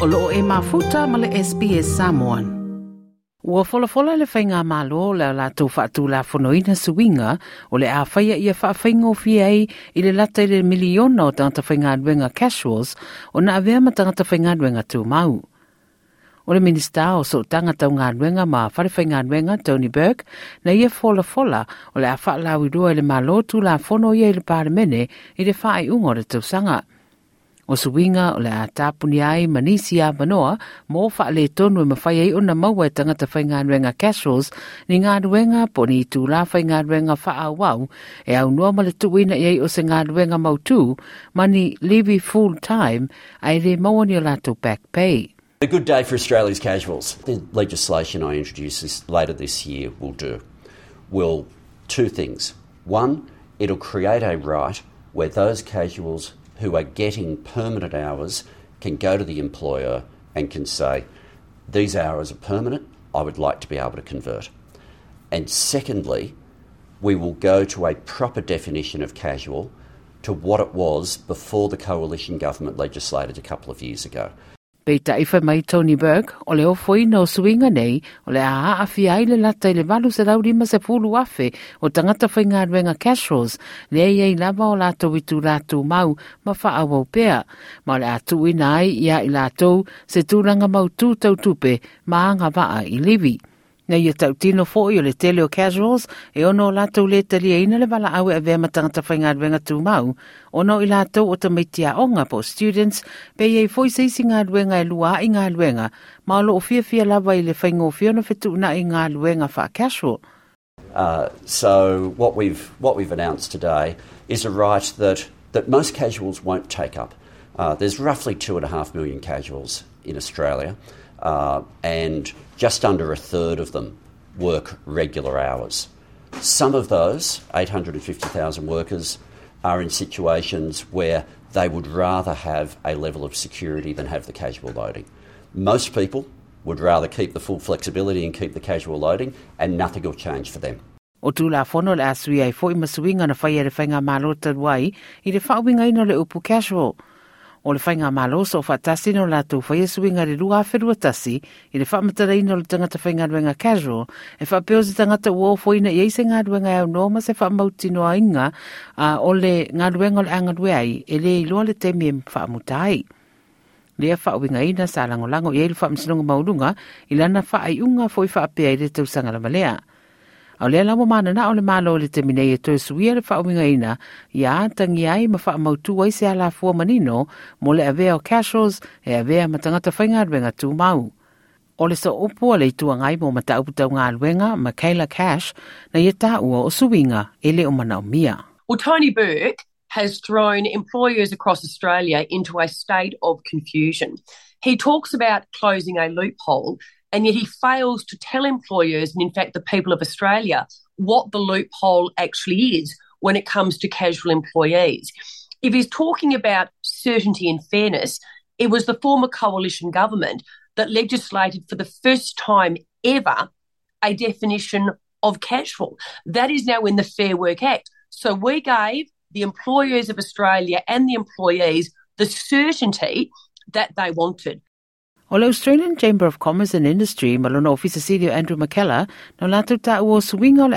o loo e mafuta ma le SPS Samoan. Ua folafola le whainga malo le la tau whaatu la whanoina suinga o le a ia whaawhainga o fia ei i le lata i le miliona o tangata whainga aduenga casuals o na avea ma tangata whainga aduenga tū mau. O le minista o so tangata o ngā aduenga ma wharewhainga aduenga Tony Burke na ia fola fola o le a whaalau i rua i le malo tū la whono ia i le pāremene i le whaai ungo le tausanga. sanga. O suinga o le a ai manisi a manoa, mō wha le tonu e mawhai ei una maua e tangata whai ngā ruenga casuals, ni ngā ruenga po ni tū la whai ngā ruenga wha au wau, e au noa ma le tuina i o se ngā ruenga mau tū, mani livi full time, ai re maua ni o lato back pay. A good day for Australia's casuals. The legislation I introduce this, later this year will do will two things. One, it'll create a right where those casuals who are getting permanent hours can go to the employer and can say, These hours are permanent, I would like to be able to convert. And secondly, we will go to a proper definition of casual to what it was before the coalition government legislated a couple of years ago. Pei taifa mai Tony Burke, o leo ofoi no suinga nei, o le a awhi ai le lata i le walu se rau lima se pulu afe, o tangata whai ngā ruenga casuals, le ei ei lava o lato witu lato mau, ma wha au pea. ma le atu i nai ia i lato, se tūranga mau tū tau tupe, ma anga waa i livi. Ia le tele o casuals, e o lātou le tali ina le i lātou o po students, pe seisi e lua ma o lava i le. Uh, so what we've what we've announced today is a right that that most casuals won't take up. Uh, there's roughly two and a half million casuals in Australia, uh, and just under a third of them work regular hours. Some of those, 850,000 workers, are in situations where they would rather have a level of security than have the casual loading. Most people would rather keep the full flexibility and keep the casual loading, and nothing will change for them. O tū la le asui ai fo i masuinga na e le whainga i ino le upu casual. O le whainga malo so whatasi no lātou whai suinga re rua wherua tasi i le whamatara ino le tangata whainga ruenga casual e whapeo si tangata ua fwoina i eise ngā ruenga au no ma se whamauti no a inga uh, o le ngā ruenga o le anga ruei e le iloa le temi e whamutai. Lea whaawinga ina sa lango lango i eilu le whaamsinonga maurunga i lana whaai unga fwoi whaapea i le tausanga la malea. Au lea lamo mana na o le malo le te e suia le whaominga ina, i a tangi ai ma wha mautu ai se ala fua manino, mo le avea o casuals e avea ma whainga tū mau. O le sa le tua ngai mo ma ngā ruenga, Michaelia Cash, na ia tā ua o suinga o mana o mia. Well, Tony Burke has thrown employers across Australia into a state of confusion. He talks about closing a loophole and yet he fails to tell employers and, in fact, the people of Australia what the loophole actually is when it comes to casual employees. If he's talking about certainty and fairness, it was the former coalition government that legislated for the first time ever a definition of casual. That is now in the Fair Work Act. So we gave the employers of Australia and the employees the certainty that they wanted. O Australian Chamber of Commerce and Industry, ofisa sirio Andrew McKellar, no latu ta ua swinga le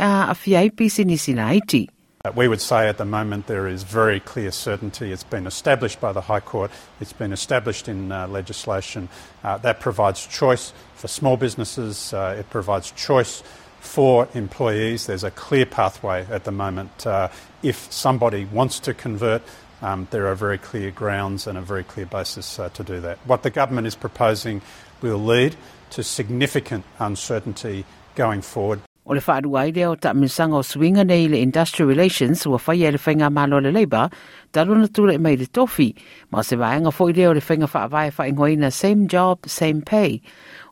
a iti. Uh, we would say at the moment there is very clear certainty. It's been established by the High Court, it's been established in uh, legislation. Uh, that provides choice for small businesses, uh, it provides choice for employees. There's a clear pathway at the moment. Uh, if somebody wants to convert, um, there are very clear grounds and a very clear basis uh, to do that. What the government is proposing will lead to significant uncertainty going forward. O le whaadu aile o ta swinga nei le industrial relations ua whai e le whainga malo le leiba, taro na tura e mai le tofi, ma se vaenga fo i leo le whainga wha same job, same pay.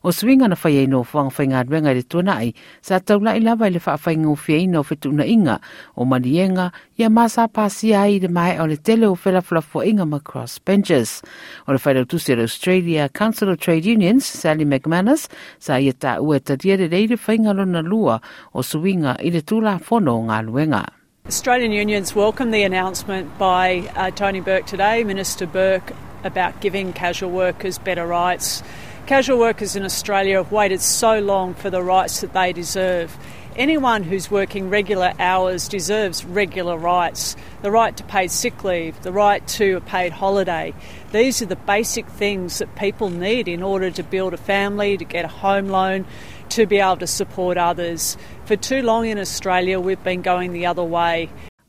O swinga na whai e no whanga whainga adwenga le tua nai, sa taula i lava i le wha whainga o fia inga, o manienga, ia masa pasi ai le mai o le tele o whela inga ma cross benches. O le whaidau tusi Australia Council of Trade Unions, Sally McManus, sa ia ta ua ta dia le whainga lua o swinga i le whono ngā luenga. Australian unions welcome the announcement by uh, Tony Burke today. Minister Burke about giving casual workers better rights. Casual workers in Australia have waited so long for the rights that they deserve. Anyone who's working regular hours deserves regular rights the right to paid sick leave, the right to a paid holiday. These are the basic things that people need in order to build a family, to get a home loan, to be able to support others. For too long in Australia, we've been going the other way.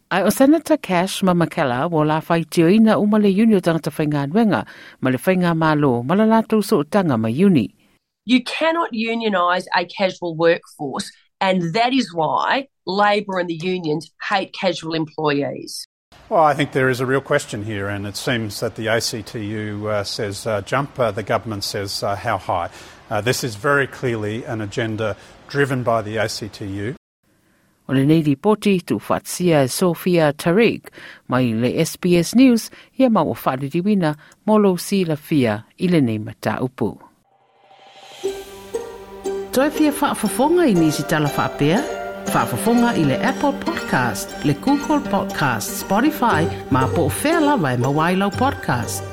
Ai o Senator Cash Mamakela wo la fai tio ina uma le uni o tangata whainga nuenga, ma le whainga malo, ma la lātou so tanga ma uni. You cannot unionise a casual workforce and that is why Labor and the unions hate casual employees. Well, I think there is a real question here, and it seems that the ACTU uh, says uh, jump, uh, the government says uh, how high. Uh, this is very clearly an agenda driven by the ACTU. O le nei ripoti tu whatsia Sophia Tariq, mai le SBS News, ia mau o whaaridiwina, molo si la fia, i le nei mata toe fia whaafafonga i nisi tala whaapea? Whaafafonga i le Apple Podcast, le Google Podcast, Spotify, ma po o whea lawa e mawailau podcast.